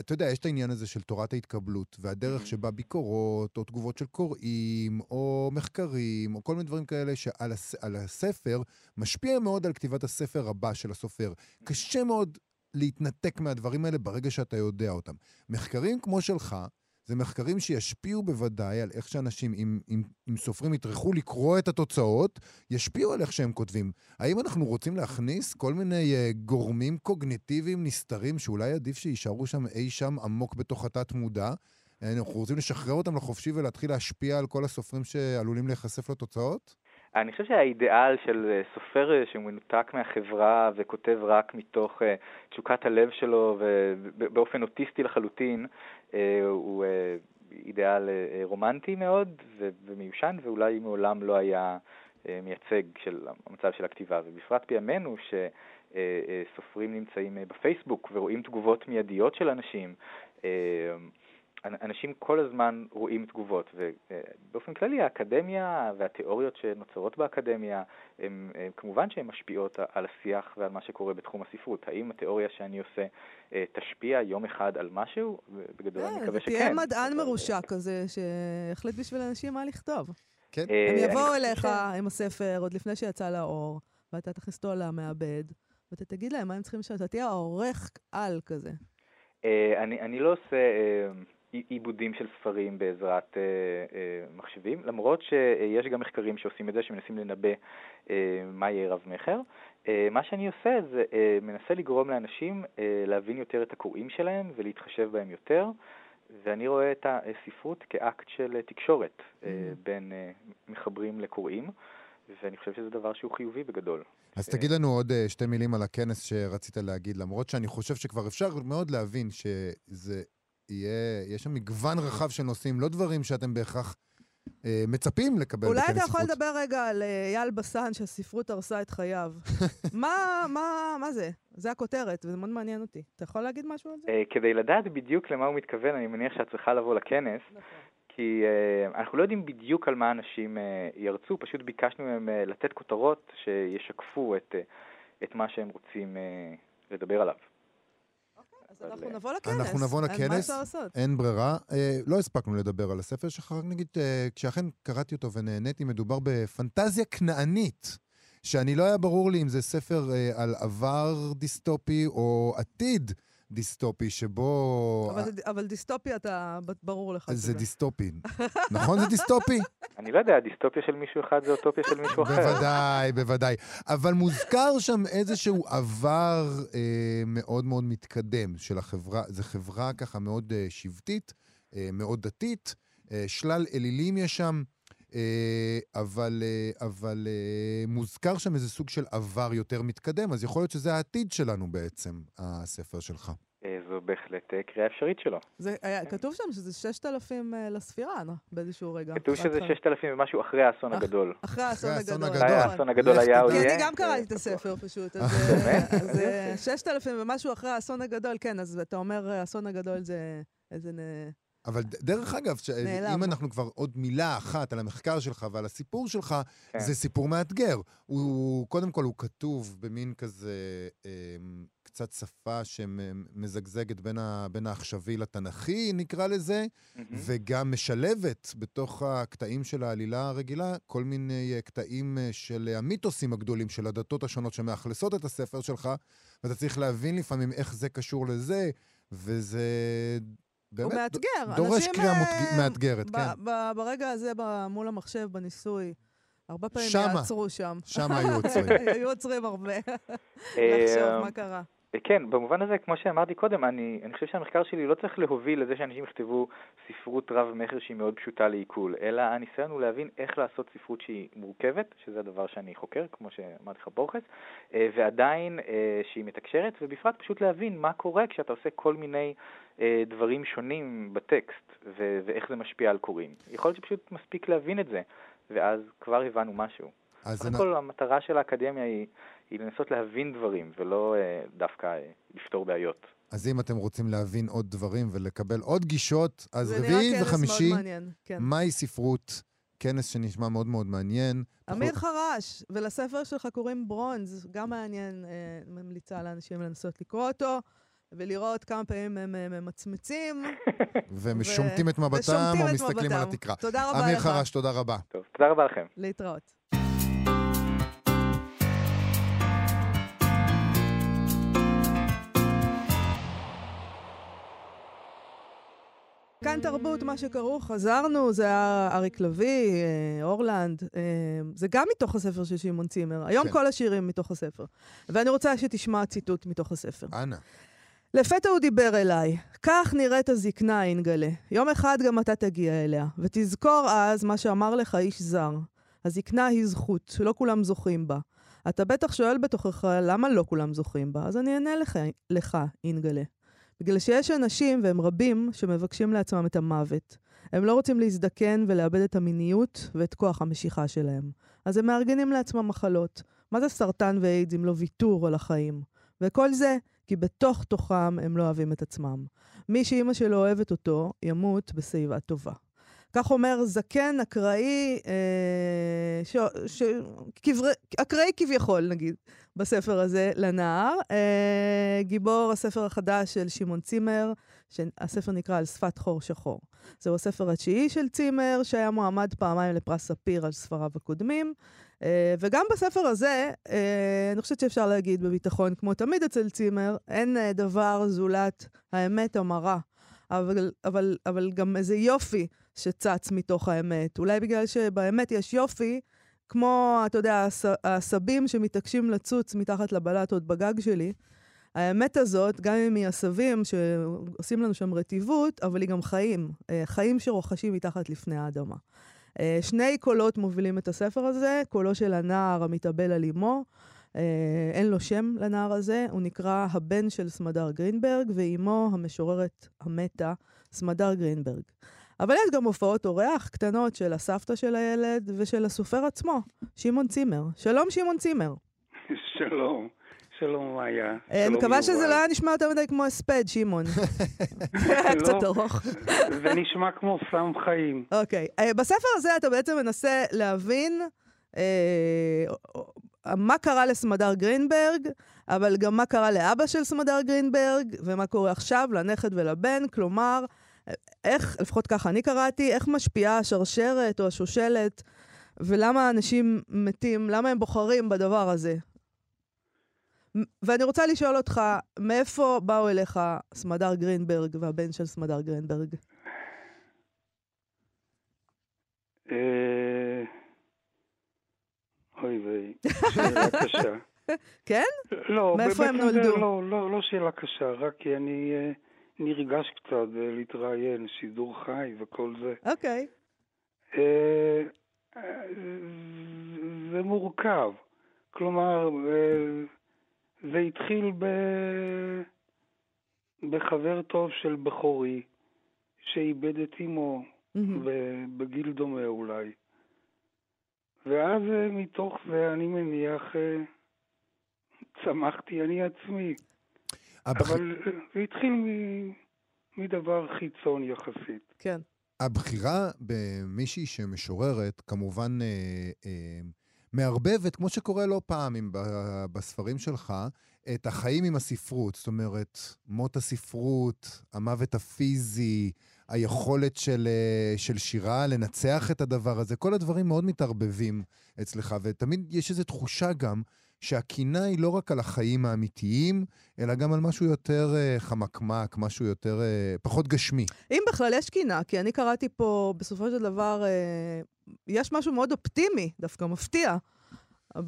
אתה יודע, יש את העניין הזה של תורת ההתקבלות, והדרך שבה ביקורות, או תגובות של קוראים, או מחקרים, או כל מיני דברים כאלה שעל הספר, משפיע מאוד על כתיבת הספר הבא של הסופר. קשה מאוד להתנתק מהדברים האלה ברגע שאתה יודע אותם. מחקרים כמו שלך, זה מחקרים שישפיעו בוודאי על איך שאנשים, אם, אם, אם סופרים יטרחו לקרוא את התוצאות, ישפיעו על איך שהם כותבים. האם אנחנו רוצים להכניס כל מיני uh, גורמים קוגניטיביים נסתרים שאולי עדיף שיישארו שם אי שם עמוק בתוך התת-מודע? אנחנו רוצים לשחרר אותם לחופשי ולהתחיל להשפיע על כל הסופרים שעלולים להיחשף לתוצאות? אני חושב שהאידיאל של אה, סופר אה, שמנותק מהחברה וכותב רק מתוך אה, תשוקת הלב שלו ובאופן אוטיסטי לחלוטין, הוא אידיאל רומנטי מאוד ומיושן ואולי מעולם לא היה מייצג של המצב של הכתיבה, ובפרט בימינו שסופרים נמצאים בפייסבוק ורואים תגובות מיידיות של אנשים. אנשים כל הזמן רואים תגובות, ובאופן כללי האקדמיה והתיאוריות שנוצרות באקדמיה, הם, הם כמובן שהן משפיעות על השיח ועל מה שקורה בתחום הספרות. האם התיאוריה שאני עושה אה, תשפיע יום אחד על משהו? בגדול אני אה, מקווה שכן. תהיה מדען מרושע כזה, שהחליט בשביל אנשים מה לכתוב. כן. אה, הם יבואו אליך עם הספר עוד לפני שיצא לאור, ואתה תכניס אותו למעבד, ואתה תגיד להם מה הם צריכים לשאול, אתה תהיה העורך על כזה. אני, אני לא עושה עיבודים של ספרים בעזרת אה, אה, מחשבים, למרות שיש גם מחקרים שעושים את זה, שמנסים לנבא אה, מה יהיה רב-מכר. מה שאני עושה זה מנסה לגרום לאנשים להבין יותר את הקוראים שלהם ולהתחשב בהם יותר, ואני רואה את הספרות כאקט של תקשורת mm. בין מחברים לקוראים. ואני חושב שזה דבר שהוא חיובי בגדול. אז תגיד לנו עוד שתי מילים על הכנס שרצית להגיד, למרות שאני חושב שכבר אפשר מאוד להבין שזה יהיה, יש שם מגוון רחב של נושאים, לא דברים שאתם בהכרח אה, מצפים לקבל בכנס ספרות. אולי אתה יכול לדבר רגע על אה, אייל בסן, שהספרות הרסה את חייו. מה, מה, מה זה? זה הכותרת, וזה מאוד מעניין אותי. אתה יכול להגיד משהו על זה? אה, כדי לדעת בדיוק למה הוא מתכוון, אני מניח שאת צריכה לבוא לכנס. נכון. כי uh, אנחנו לא יודעים בדיוק על מה אנשים uh, ירצו, פשוט ביקשנו מהם uh, לתת כותרות שישקפו את, uh, את מה שהם רוצים uh, לדבר עליו. אז אנחנו אה, נבוא לכנס. אנחנו נבוא לכנס, אין ברירה. אה, לא הספקנו לדבר על הספר שלך, רק נגיד, אה, כשאכן קראתי אותו ונהניתי, מדובר בפנטזיה כנענית. שאני לא היה ברור לי אם זה ספר אה, על עבר דיסטופי או עתיד דיסטופי, שבו... אבל, אבל דיסטופי אתה, ברור לך. זה דיסטופי. נכון זה דיסטופי? אני לא יודע, דיסטופיה של מישהו אחד זה אוטופיה של מישהו אחר. בוודאי, בוודאי. אבל מוזכר שם איזשהו עבר אה, מאוד מאוד מתקדם של החברה. זו חברה ככה מאוד אה, שבטית, אה, מאוד דתית. אה, שלל אלילים יש שם. אה, אבל, אה, אבל אה, מוזכר שם איזה סוג של עבר יותר מתקדם, אז יכול להיות שזה העתיד שלנו בעצם, הספר שלך. זו בהחלט קריאה אפשרית שלו. זה, היה, כתוב שם שזה 6,000 לספירה, לא? באיזשהו רגע. כתוב שזה 6,000 ומשהו אחרי האסון הגדול. אחרי האסון הגדול. אחרי האסון הגדול היה עוד יהיה. כי אני גם קראתי את הספר פשוט. אז 6,000 ומשהו אחרי האסון הגדול, כן, אז אתה אומר האסון הגדול זה איזה אבל ד- דרך אגב, ש- נעלם. אם אנחנו כבר עוד מילה אחת על המחקר שלך ועל הסיפור שלך, כן. זה סיפור מאתגר. הוא, קודם כל, הוא כתוב במין כזה, אמ, קצת שפה שמזגזגת בין, ה, בין העכשווי לתנ"כי, נקרא לזה, מהמם. וגם משלבת בתוך הקטעים של העלילה הרגילה כל מיני אה, קטעים אה, של המיתוסים הגדולים של הדתות השונות שמאכלסות את הספר שלך, ואתה צריך להבין לפעמים איך זה קשור לזה, וזה באמת הוא מאתגר. דורש קריאה אה, מותג- מאתגרת, ב- כן. ב- ברגע הזה, ב- מול המחשב, בניסוי, הרבה פעמים שמה. יעצרו שם. שם היו עוצרים. היו עוצרים הרבה. אה, לחשוב מה קרה. כן, במובן הזה, כמו שאמרתי קודם, אני, אני חושב שהמחקר שלי לא צריך להוביל לזה שאנשים יכתבו ספרות רב-מכר שהיא מאוד פשוטה לעיכול, אלא הניסיון הוא להבין איך לעשות ספרות שהיא מורכבת, שזה הדבר שאני חוקר, כמו שאמרתי לך בורכס, אה, ועדיין אה, שהיא מתקשרת, ובפרט פשוט להבין מה קורה כשאתה עושה כל מיני אה, דברים שונים בטקסט, ו- ואיך זה משפיע על קוראים. יכול להיות שפשוט מספיק להבין את זה, ואז כבר הבנו משהו. אז קודם כל, המטרה של האקדמיה היא, היא לנסות להבין דברים, ולא אה, דווקא אה, לפתור בעיות. אז אם אתם רוצים להבין עוד דברים ולקבל עוד גישות, אז רביעי וחמישי. כן. מהי ספרות? כנס שנשמע מאוד מאוד מעניין. אמיר חרש, ולספר שלך קוראים ברונז, גם מעניין, אה, ממליצה לאנשים לנסות לקרוא אותו, ולראות כמה פעמים הם אה, ממצמצים. ומשומטים את מבטם או מסתכלים על. התקרה. תודה רבה אמיר לך. חרש, תודה רבה. טוב, תודה רבה לכם. להתראות. כאן תרבות, מה שכרוך, חזרנו, זה היה אריק לביא, אה, אורלנד, אה, זה גם מתוך הספר של שמעון צימר. היום כן. כל השירים מתוך הספר. ואני רוצה שתשמע ציטוט מתוך הספר. אנא. לפתע הוא דיבר אליי, כך נראית הזקנה, אינגלה. יום אחד גם אתה תגיע אליה, ותזכור אז מה שאמר לך איש זר. הזקנה היא זכות, שלא כולם זוכים בה. אתה בטח שואל בתוכך למה לא כולם זוכים בה, אז אני אענה לך, לך אינגלה. בגלל שיש אנשים, והם רבים, שמבקשים לעצמם את המוות. הם לא רוצים להזדקן ולאבד את המיניות ואת כוח המשיכה שלהם. אז הם מארגנים לעצמם מחלות. מה זה סרטן ואיידס אם לא ויתור על החיים? וכל זה כי בתוך תוכם הם לא אוהבים את עצמם. מי שאימא שלו אוהבת אותו, ימות בשיבה טובה. כך אומר זקן אקראי, אה, ש, ש, אקראי כביכול, נגיד, בספר הזה, לנער. אה, גיבור הספר החדש של שמעון צימר, שהספר נקרא על שפת חור שחור. זהו הספר התשיעי של צימר, שהיה מועמד פעמיים לפרס ספיר על ספריו הקודמים. אה, וגם בספר הזה, אה, אני חושבת שאפשר להגיד בביטחון, כמו תמיד אצל צימר, אין אה, דבר זולת האמת המרה. אבל, אבל, אבל גם איזה יופי שצץ מתוך האמת. אולי בגלל שבאמת יש יופי, כמו, אתה יודע, העשבים שמתעקשים לצוץ מתחת לבלטות בגג שלי. האמת הזאת, גם אם היא עשבים שעושים לנו שם רטיבות, אבל היא גם חיים. אה, חיים שרוכשים מתחת לפני האדמה. אה, שני קולות מובילים את הספר הזה, קולו של הנער המתאבל על אמו. אה, אין לו שם לנער הזה, הוא נקרא הבן של סמדר גרינברג, ואימו המשוררת המתה, סמדר גרינברג. אבל יש גם הופעות אורח קטנות של הסבתא של הילד ושל הסופר עצמו, שמעון צימר. שלום, שמעון צימר. שלום, שלום מאיה. אני שלום, מקווה שזה. לא היה נשמע יותר מדי כמו הספד, שמעון. היה קצת לא. ארוך. זה נשמע כמו סם חיים. אוקיי. אה, בספר הזה אתה בעצם מנסה להבין אה, מה קרה לסמדר גרינברג, אבל גם מה קרה לאבא של סמדר גרינברג, ומה קורה עכשיו לנכד ולבן. כלומר, איך, לפחות ככה אני קראתי, איך משפיעה השרשרת או השושלת, ולמה אנשים מתים, למה הם בוחרים בדבר הזה. ואני רוצה לשאול אותך, מאיפה באו אליך סמדר גרינברג והבן של סמדר גרינברג? אה, אוי ויי, שאלה קשה. כן? לא, מאיפה הם נולדו? לא, לא, לא שאלה קשה, רק כי אני אה, נרגש קצת להתראיין, שידור חי וכל זה. אוקיי. אה, זה מורכב. כלומר, אה, זה התחיל ב... בחבר טוב של בכורי, שאיבד את אמו. ב- בגיל דומה אולי. ואז אה, מתוך זה אני מניח צמחתי אני עצמי. הבח- אבל זה התחיל מ... מדבר חיצון יחסית. כן. הבחירה במישהי שמשוררת, כמובן אה, אה, מערבבת, כמו שקורה לא פעם עם, בספרים שלך, את החיים עם הספרות. זאת אומרת, מות הספרות, המוות הפיזי, היכולת של, אה, של שירה לנצח את הדבר הזה, כל הדברים מאוד מתערבבים אצלך, ותמיד יש איזו תחושה גם שהקינה היא לא רק על החיים האמיתיים, אלא גם על משהו יותר uh, חמקמק, משהו יותר, uh, פחות גשמי. אם בכלל יש קינה, כי אני קראתי פה, בסופו של דבר, uh, יש משהו מאוד אופטימי, דווקא מפתיע.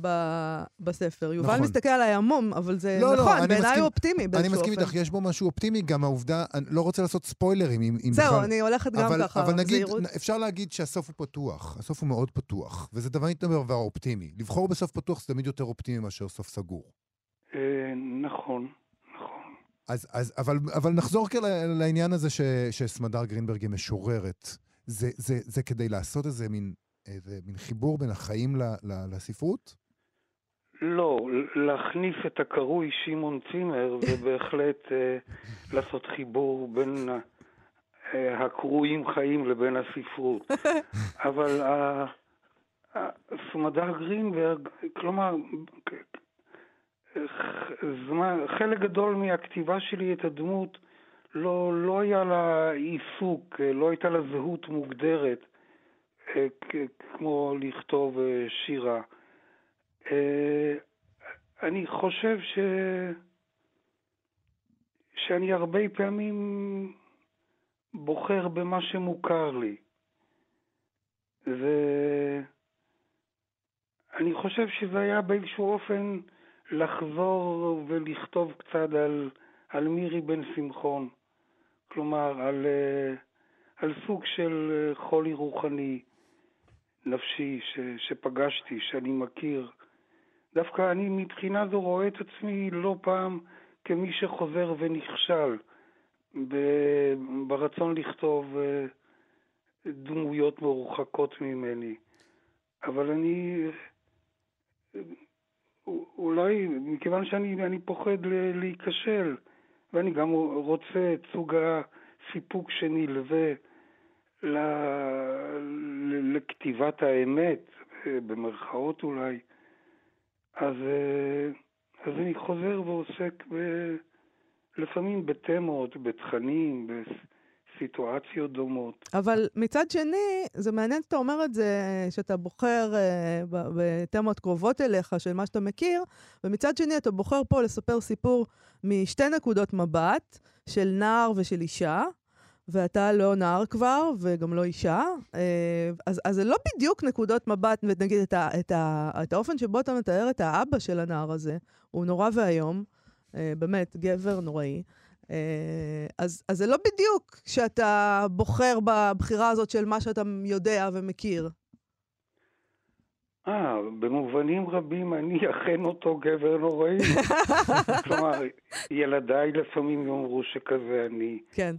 ב- בספר. יובל נכון. מסתכל עליי עמום, אבל זה לא, לא נכון, לא, בעיניי הוא אופטימי באיזשהו אופן. אני מסכים איתך, יש בו משהו אופטימי, גם העובדה, אני לא רוצה לעשות ספוילרים אם, אם זהו, בכלל... אני הולכת גם אבל, ככה, אבל נגיד, זהירות. אפשר להגיד שהסוף הוא פתוח, הסוף הוא מאוד פתוח, וזה תמיד דבר אופטימי. לבחור בסוף פתוח זה תמיד יותר אופטימי מאשר סוף סגור. אה, נכון, נכון. אז, אז, אבל, אבל נחזור לעניין הזה ש, שסמדר גרינברג היא משוררת. זה, זה, זה כדי לעשות איזה מין, איזה מין חיבור בין החיים ל, ל, לספרות? לא, להכניס את הקרוי שמעון צימר ובהחלט אה, לעשות חיבור בין אה, הקרויים חיים לבין הספרות. אבל אה, אה, סמדר גרינברג, כלומר, זמן, חלק גדול מהכתיבה שלי את הדמות לא, לא היה לה עיסוק, אה, לא הייתה לה זהות מוגדרת, כמו לכתוב שירה. אה, אני חושב ש... שאני הרבה פעמים בוחר במה שמוכר לי. ואני חושב שזה היה באיזשהו אופן לחזור ולכתוב קצת על, על מירי בן שמחון. כלומר, על, אה, על סוג של חולי רוחני, נפשי, ש, שפגשתי, שאני מכיר. דווקא אני מבחינה זו רואה את עצמי לא פעם כמי שחוזר ונכשל ברצון לכתוב אה, דמויות מרוחקות ממני. אבל אני, אולי מכיוון שאני פוחד להיכשל, ואני גם רוצה את סוג הסיפוק שנלווה לכתיבת האמת, במרכאות אולי, אז, אה, אז אני חוזר ועוסק ב, לפעמים בתמות, בתכנים, בסיטואציות דומות. אבל מצד שני, זה מעניין שאתה אומר את זה, שאתה בוחר בתמות קרובות אליך, של מה שאתה מכיר, ומצד שני אתה בוחר פה לספר סיפור משתי נקודות מבט, של נער ושל אישה. ואתה לא נער כבר, וגם לא אישה, אה, אז, אז זה לא בדיוק נקודות מבט, נגיד את, ה, את, ה, את האופן שבו אתה מתאר את האבא של הנער הזה, הוא נורא ואיום, אה, באמת, גבר נוראי. אה, אז, אז זה לא בדיוק שאתה בוחר בבחירה הזאת של מה שאתה יודע ומכיר. אה, במובנים רבים אני אכן אותו גבר נוראי. כלומר, ילדיי לפעמים יאמרו שכזה אני. כן.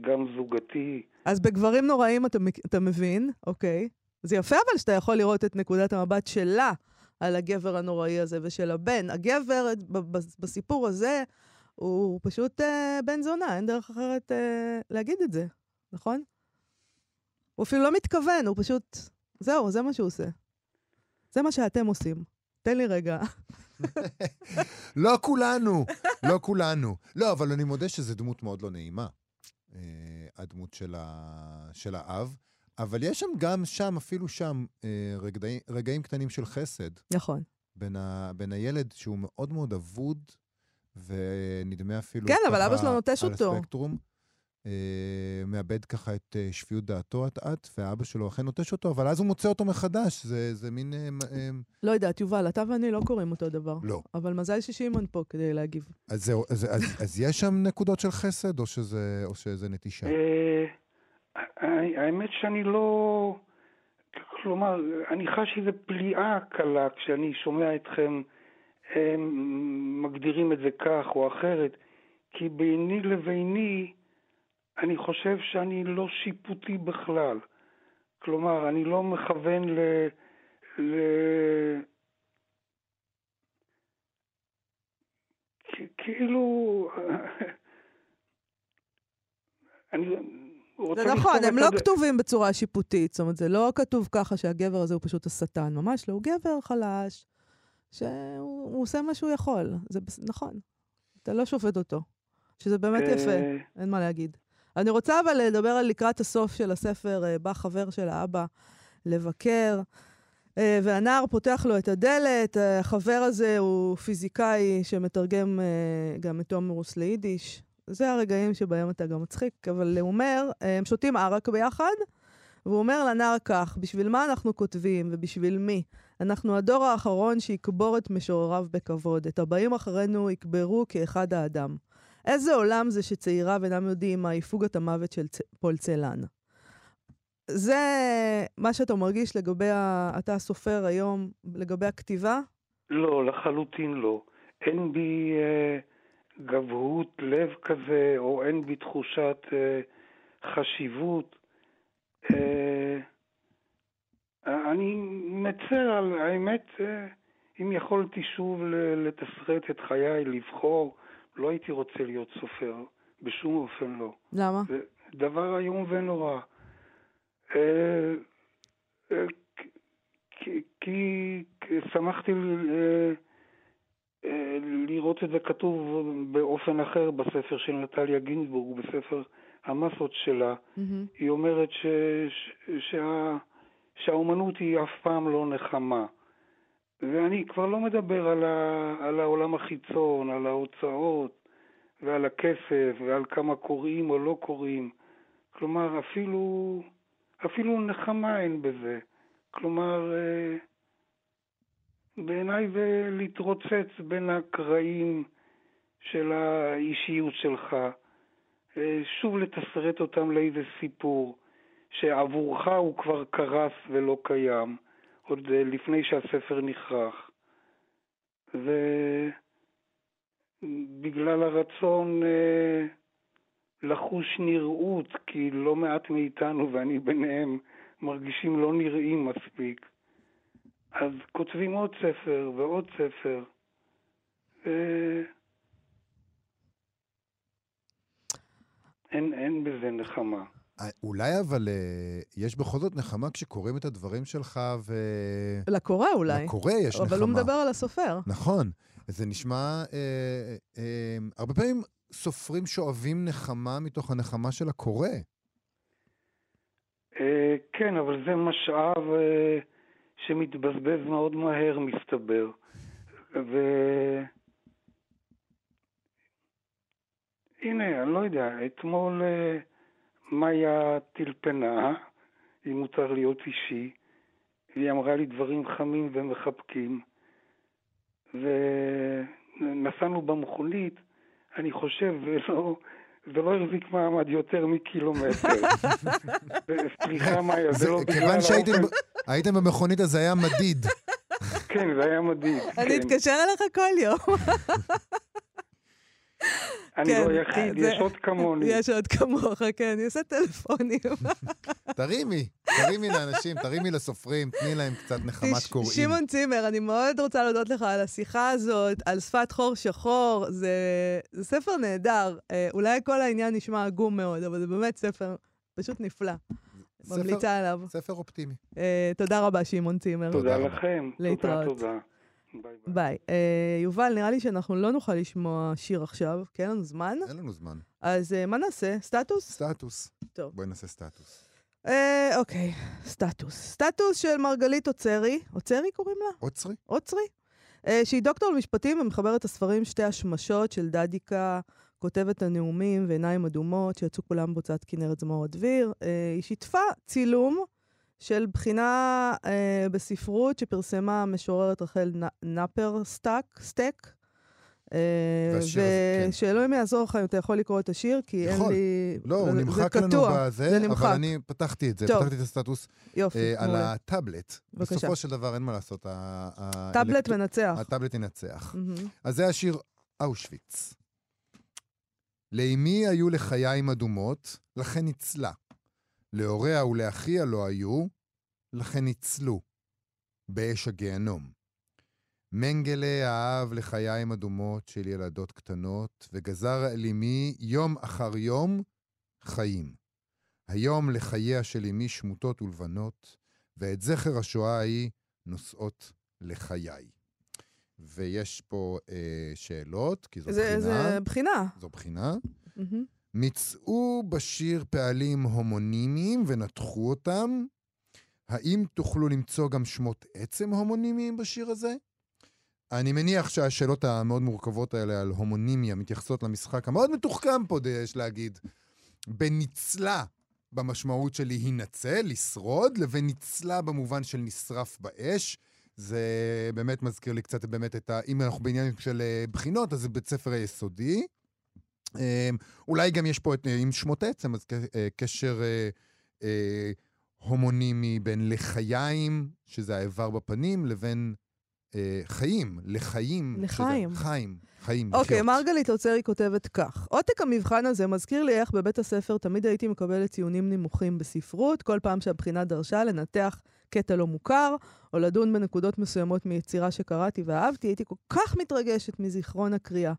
גם זוגתי. אז בגברים נוראים אתה, אתה מבין, אוקיי. זה יפה אבל שאתה יכול לראות את נקודת המבט שלה על הגבר הנוראי הזה ושל הבן. הגבר בסיפור הזה הוא פשוט אה, בן זונה, אין דרך אחרת אה, להגיד את זה, נכון? הוא אפילו לא מתכוון, הוא פשוט... זהו, זה מה שהוא עושה. זה מה שאתם עושים. תן לי רגע. לא כולנו, לא כולנו. לא, אבל אני מודה שזו דמות מאוד לא נעימה. אה, הדמות של, ה, של האב. אבל יש שם גם שם, אפילו שם, אה, רגעים, רגעים קטנים של חסד. נכון. בין, ה, בין הילד שהוא מאוד מאוד אבוד, ונדמה אפילו כן, אבל אבא שלו נוטש אותו. הספקטרום. אה, מאבד ככה את אה, שפיות דעתו אט-אט, ואבא שלו אכן נוטש אותו, אבל אז הוא מוצא אותו מחדש, זה, זה מין... אה. לא יודעת, יובל, אתה ואני לא קוראים אותו דבר. לא. אבל מזל ששמעון פה כדי להגיב. אז זהו, אז, אז, אז יש שם נקודות של חסד, או שזה, או שזה נטישה? האמת שאני לא... כלומר, אני חש איזו פליאה קלה כשאני שומע אתכם מגדירים את זה כך או אחרת, כי ביני לביני אני חושב שאני לא שיפוטי בכלל. כלומר, אני לא מכוון ל... ל... כאילו... אני רוצה זה נכון, הם לא כתובים בצורה שיפוטית. זאת אומרת, זה לא כתוב ככה שהגבר הזה הוא פשוט השטן. ממש לא, הוא גבר חלש, שהוא הוא עושה מה שהוא יכול. זה נכון. אתה לא שופט אותו. שזה באמת יפה, אה, אין מה להגיד. אני רוצה אבל לדבר על לקראת הסוף של הספר, אה, בא חבר של האבא לבקר, אה, והנער פותח לו את הדלת. החבר הזה הוא פיזיקאי שמתרגם אה, גם את תומרוס ליידיש. זה הרגעים שבהם אתה גם מצחיק, אבל הוא אומר, הם שותים ערק ביחד, והוא אומר לנער כך, בשביל מה אנחנו כותבים ובשביל מי? אנחנו הדור האחרון שיקבור את משורריו בכבוד. את הבאים אחרינו יקברו כאחד האדם. איזה עולם זה שצעיריו אינם יודעים מה יפוגת המוות של צ... פולצלן. זה מה שאתה מרגיש לגבי, ה... אתה הסופר היום, לגבי הכתיבה? לא, לחלוטין לא. אין בי אה, גבהות לב כזה, או אין בי תחושת אה, חשיבות. אה, אני מצר על האמת, אה, אם יכולתי שוב לתסרט את חיי, לבחור, לא הייתי רוצה להיות סופר, בשום אופן לא. למה? זה דבר איום ונורא. אה, אה, כי, כי שמחתי אה, אה, לראות את זה כתוב באופן אחר בספר של נטליה גינזבורג, בספר המסות שלה. מהמם. היא אומרת ש, ש, שה, שהאומנות היא אף פעם לא נחמה. ואני כבר לא מדבר על, ה, על העולם החיצון, על ההוצאות ועל הכסף ועל כמה קוראים או לא קוראים. כלומר, אפילו, אפילו נחמה אין בזה. כלומר, אה, בעיניי זה להתרוצץ בין הקרעים של האישיות שלך. אה, שוב לתסרט אותם לאיזה סיפור שעבורך הוא כבר קרס ולא קיים, עוד אה, לפני שהספר נכרך. ובגלל הרצון אה, לחוש נראות, כי לא מעט מאיתנו, ואני ביניהם, מרגישים לא נראים מספיק. אז כותבים עוד ספר ועוד ספר. אה, אין, אין בזה נחמה. אה, אולי אבל אה, יש בכל זאת נחמה כשקוראים את הדברים שלך ו... לקורא אולי. לקורא יש נחמה. אבל הוא מדבר על הסופר. נכון. זה נשמע... אה, אה, הרבה פעמים סופרים שואבים נחמה מתוך הנחמה של הקורא. אה, כן, אבל זה משאב אה, שמתבזבז מאוד מהר, מסתבר. ו... הנה, אני לא יודע, אתמול אה, מאיה טלפנה, אם מותר להיות אישי, והיא אמרה לי דברים חמים ומחבקים, ונסענו במכונית, אני חושב, ולא, זה לא החזיק מעמד יותר מקילומטר. סליחה, מאיה, זה זה- לא בגלל כיוון שהייתם במכונית, אז זה היה מדיד. כן, זה היה מדהים. אני כן. אתקשר אליך כל יום. אני כן, לא יחיד, זה- יש עוד כמוני. יש עוד כמוך, כן, אני עושה טלפונים. תרימי, תרימי לאנשים, תרימי לסופרים, תני להם קצת נחמת קוראים. שמעון צימר, אני מאוד רוצה להודות לך על השיחה הזאת, על שפת חור שחור. זה, זה ספר נהדר. אה, אולי כל העניין נשמע עגום מאוד, אבל זה באמת ספר פשוט נפלא. ממליצה עליו. ספר אופטימי. אה, תודה רבה, שמעון צימר. תודה. לכם. להתראות. תודה, תודה. ביי ביי. ביי. אה, יובל, נראה לי שאנחנו לא נוכל לשמוע שיר עכשיו, כי אין לנו זמן. אין לנו זמן. אז אה, מה נעשה? סטטוס? סטטוס. טוב. בואי נעשה סטטוס. אה, אוקיי, סטטוס. סטטוס של מרגלית עוצרי, עוצרי קוראים לה? עוצרי? עוצרי, אה, שהיא דוקטור למשפטים ומחברת הספרים שתי השמשות של דדיקה, כותבת הנאומים ועיניים אדומות, שיצאו כולם בהוצאת כנרת זמורה דביר. אה, היא שיתפה צילום של בחינה אה, בספרות שפרסמה המשוררת רחל נ- נאפר סטאק, סטק. אה, והשיר הזה, כן. ושאלוהים יעזור לך אם אתה יכול לקרוא את השיר, כי אין יכול. לי... לא, הוא נמחק לנו בזה, זה נמחק. אבל אני פתחתי את זה, טוב. פתחתי את הסטטוס יופי, אה, על. הטאבלט. בבקשה. בסופו של דבר אין מה לעשות. ה- ה- טאבלט האלקטר- מנצח. הטאבלט ינצח. אז זה השיר אושוויץ. לאמי היו לחיים אדומות, לכן ניצלה. להוריה ולאחיה לא היו, לכן ניצלו. באש הגיהנום. מנגלה אהב לחיים אדומות של ילדות קטנות, וגזר על אמי יום אחר יום חיים. היום לחייה של אמי שמוטות ולבנות, ואת זכר השואה ההיא נושאות לחיי. ויש פה אה, שאלות, כי זו זה, בחינה. זה בחינה. זו בחינה. מהמם. מצאו בשיר פעלים הומונימיים ונתחו אותם. האם תוכלו למצוא גם שמות עצם הומונימיים בשיר הזה? אני מניח שהשאלות המאוד מורכבות האלה על הומונימיה מתייחסות למשחק המאוד מתוחכם פה, יש להגיד, בין ניצלה במשמעות של להינצל, לשרוד, לבין ניצלה במובן של נשרף באש. זה באמת מזכיר לי קצת באמת את ה... אם אנחנו בעניין של אה, בחינות, אז זה בית ספר היסודי. אה, אולי גם יש פה את, אה, עם שמות עצם, אז אה, קשר אה, אה, הומונימי בין לחיים, שזה האיבר בפנים, לבין אה, חיים, לחיים. לחיים. שזה, חיים, חיים, אוקיי, לחיות. מרגלית עוצרי כותבת כך: עותק המבחן הזה מזכיר לי איך בבית הספר תמיד הייתי מקבלת ציונים נמוכים בספרות, כל פעם שהבחינה דרשה לנתח קטע לא מוכר, או לדון בנקודות מסוימות מיצירה שקראתי ואהבתי, הייתי כל כך מתרגשת מזיכרון הקריאה,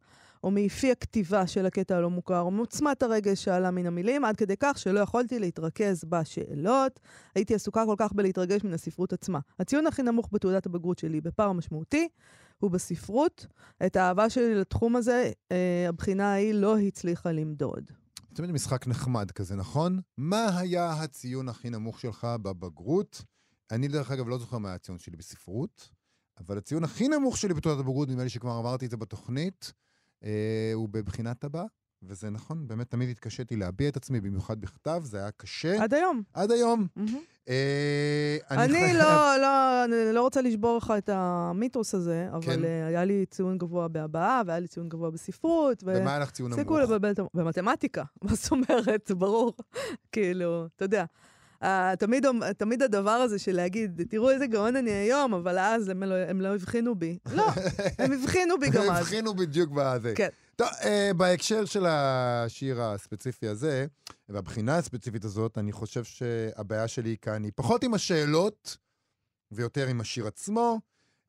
או מאיפי הכתיבה של הקטע הלא מוכר, או מעוצמת הרגש שעלה מן המילים, עד כדי כך שלא יכולתי להתרכז בשאלות. הייתי עסוקה כל כך בלהתרגש מן הספרות עצמה. הציון הכי נמוך בתעודת הבגרות שלי, בפער משמעותי, הוא בספרות. את האהבה שלי לתחום הזה, אה, הבחינה ההיא לא הצליחה למדוד. תמיד משחק נחמד כזה, נכון? מה היה הציון הכי נמוך שלך בבגרות? אני, דרך אגב, לא זוכר מה היה הציון שלי בספרות, אבל הציון הכי נמוך שלי בתעודת הבגרות, נדמה לי שכבר אמרתי את זה בתוכנית, אה, הוא בבחינת הבא, וזה נכון, באמת תמיד התקשיתי להביע את עצמי, במיוחד בכתב, זה היה קשה. עד היום. עד היום. מהמם. אה, אני חייב- לא, לא, אני לא רוצה לשבור לך את המיתוס הזה, אבל כן. אה, היה לי ציון גבוה בהבעה, והיה לי ציון גבוה בספרות, ו... ומה היה לך ציון נמוך? לבלבל את. במתמטיקה, מה זאת אומרת? ברור. כאילו, אתה יודע. Uh, תמיד, תמיד הדבר הזה של להגיד, תראו איזה גאון אני היום, אבל אז הם לא, הם לא הבחינו בי. לא, הם הבחינו בי גם הם אז. הבחינו בדיוק בזה. כן. טוב, אה, בהקשר של השיר הספציפי הזה, והבחינה הספציפית הזאת, אני חושב שהבעיה שלי כאן היא פחות עם השאלות, ויותר עם השיר עצמו.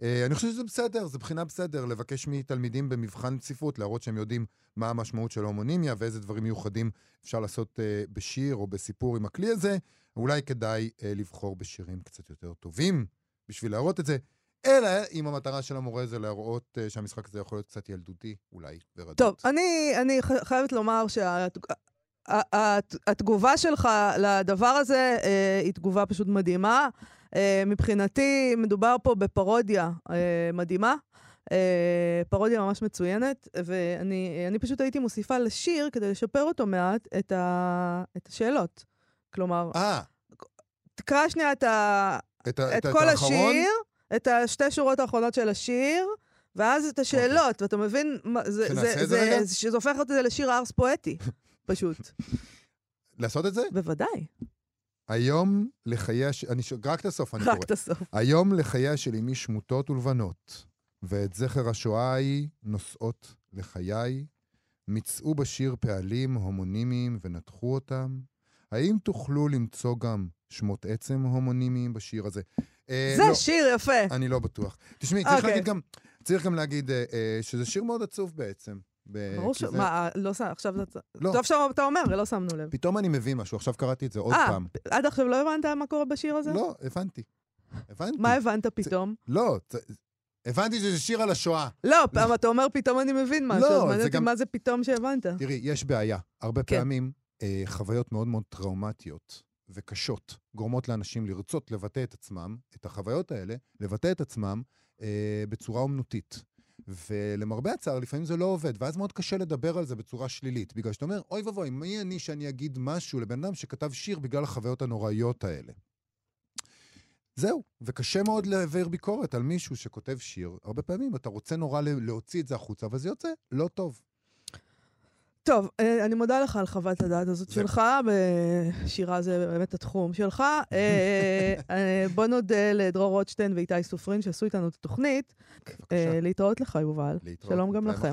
אה, אני חושב שזה בסדר, זו בחינה בסדר, לבקש מתלמידים במבחן ספרות, להראות שהם יודעים מה המשמעות של ההומונימיה ואיזה דברים מיוחדים אפשר לעשות אה, בשיר או בסיפור עם הכלי הזה. אולי כדאי אה, לבחור בשירים קצת יותר טובים בשביל להראות את זה. אלא אם המטרה של המורה זה להראות uh, שהמשחק הזה יכול להיות קצת ילדותי, אולי, ורדות. טוב, אני, אני חייבת לומר שהתגובה שלך לדבר הזה אה, היא תגובה פשוט מדהימה. אה, מבחינתי, מדובר פה בפרודיה אה, מדהימה. אה, פרודיה ממש מצוינת, ואני אני פשוט הייתי מוסיפה לשיר, כדי לשפר אותו מעט, את, ה, את השאלות. כלומר, אה, תקרא שנייה את, ה, את, ה- את את כל האחרון? השיר, את השתי שורות האחרונות של השיר, ואז את השאלות, ואתה מבין, זה, זה, זה זה, רגע? שזה הופך את זה לשיר ארס פואטי, פשוט. לעשות את זה? בוודאי, היום לחייה, ש... אני ש... רק את הסוף אני רק קורא. את הסוף. היום לחייה של אמי שמוטות ולבנות, ואת זכר השואה ההיא נושאות לחיי, מצאו בשיר פעלים הומונימיים ונתחו אותם. האם תוכלו למצוא גם שמות עצם הומונימיים בשיר הזה? אה, זה לא, שיר יפה. אני לא בטוח. תשמעי, צריך אוקיי. להגיד גם, צריך גם להגיד אה, אה, שזה שיר מאוד עצוב בעצם. ברור ש... מה, לא שם, עכשיו אתה... לא. טוב שאתה אומר, לא שמנו לב. פתאום אני מבין משהו, עכשיו קראתי את זה עוד אה, פעם. עד עכשיו לא הבנת מה קורה בשיר הזה? לא, הבנתי. הבנתי. מה הבנת פתאום? לא, הבנתי שזה שיר על השואה. לא, פעם אתה אומר פתאום אני מבין משהו, לא, מעניין אותי גם- מה זה פתאום שהבנת. תראי, יש בעיה. הרבה כן. פעמים אה, חוויות מאוד מאוד טראומטיות וקשות גורמות לאנשים לרצות לבטא את עצמם, את החוויות האלה, לבטא את עצמם אה, בצורה אומנותית. ולמרבה הצער, לפעמים זה לא עובד, ואז מאוד קשה לדבר על זה בצורה שלילית, בגלל שאתה אומר, אוי ואבוי, מי אני שאני אגיד משהו לבן אדם שכתב שיר בגלל החוויות הנוראיות האלה? זהו, וקשה מאוד להעביר ביקורת על מישהו שכותב שיר. הרבה פעמים אתה רוצה נורא להוציא את זה החוצה, אבל זה יוצא לא טוב. טוב, אה, אני מודה לך על חוות הדעת הזאת שלך, בשירה זה באמת התחום שלך. אה, אה, בוא נודה לדרור רוטשטיין ואיתי סופרין שעשו איתנו את התוכנית. להתראות לך, יובל. שלום גם לכם.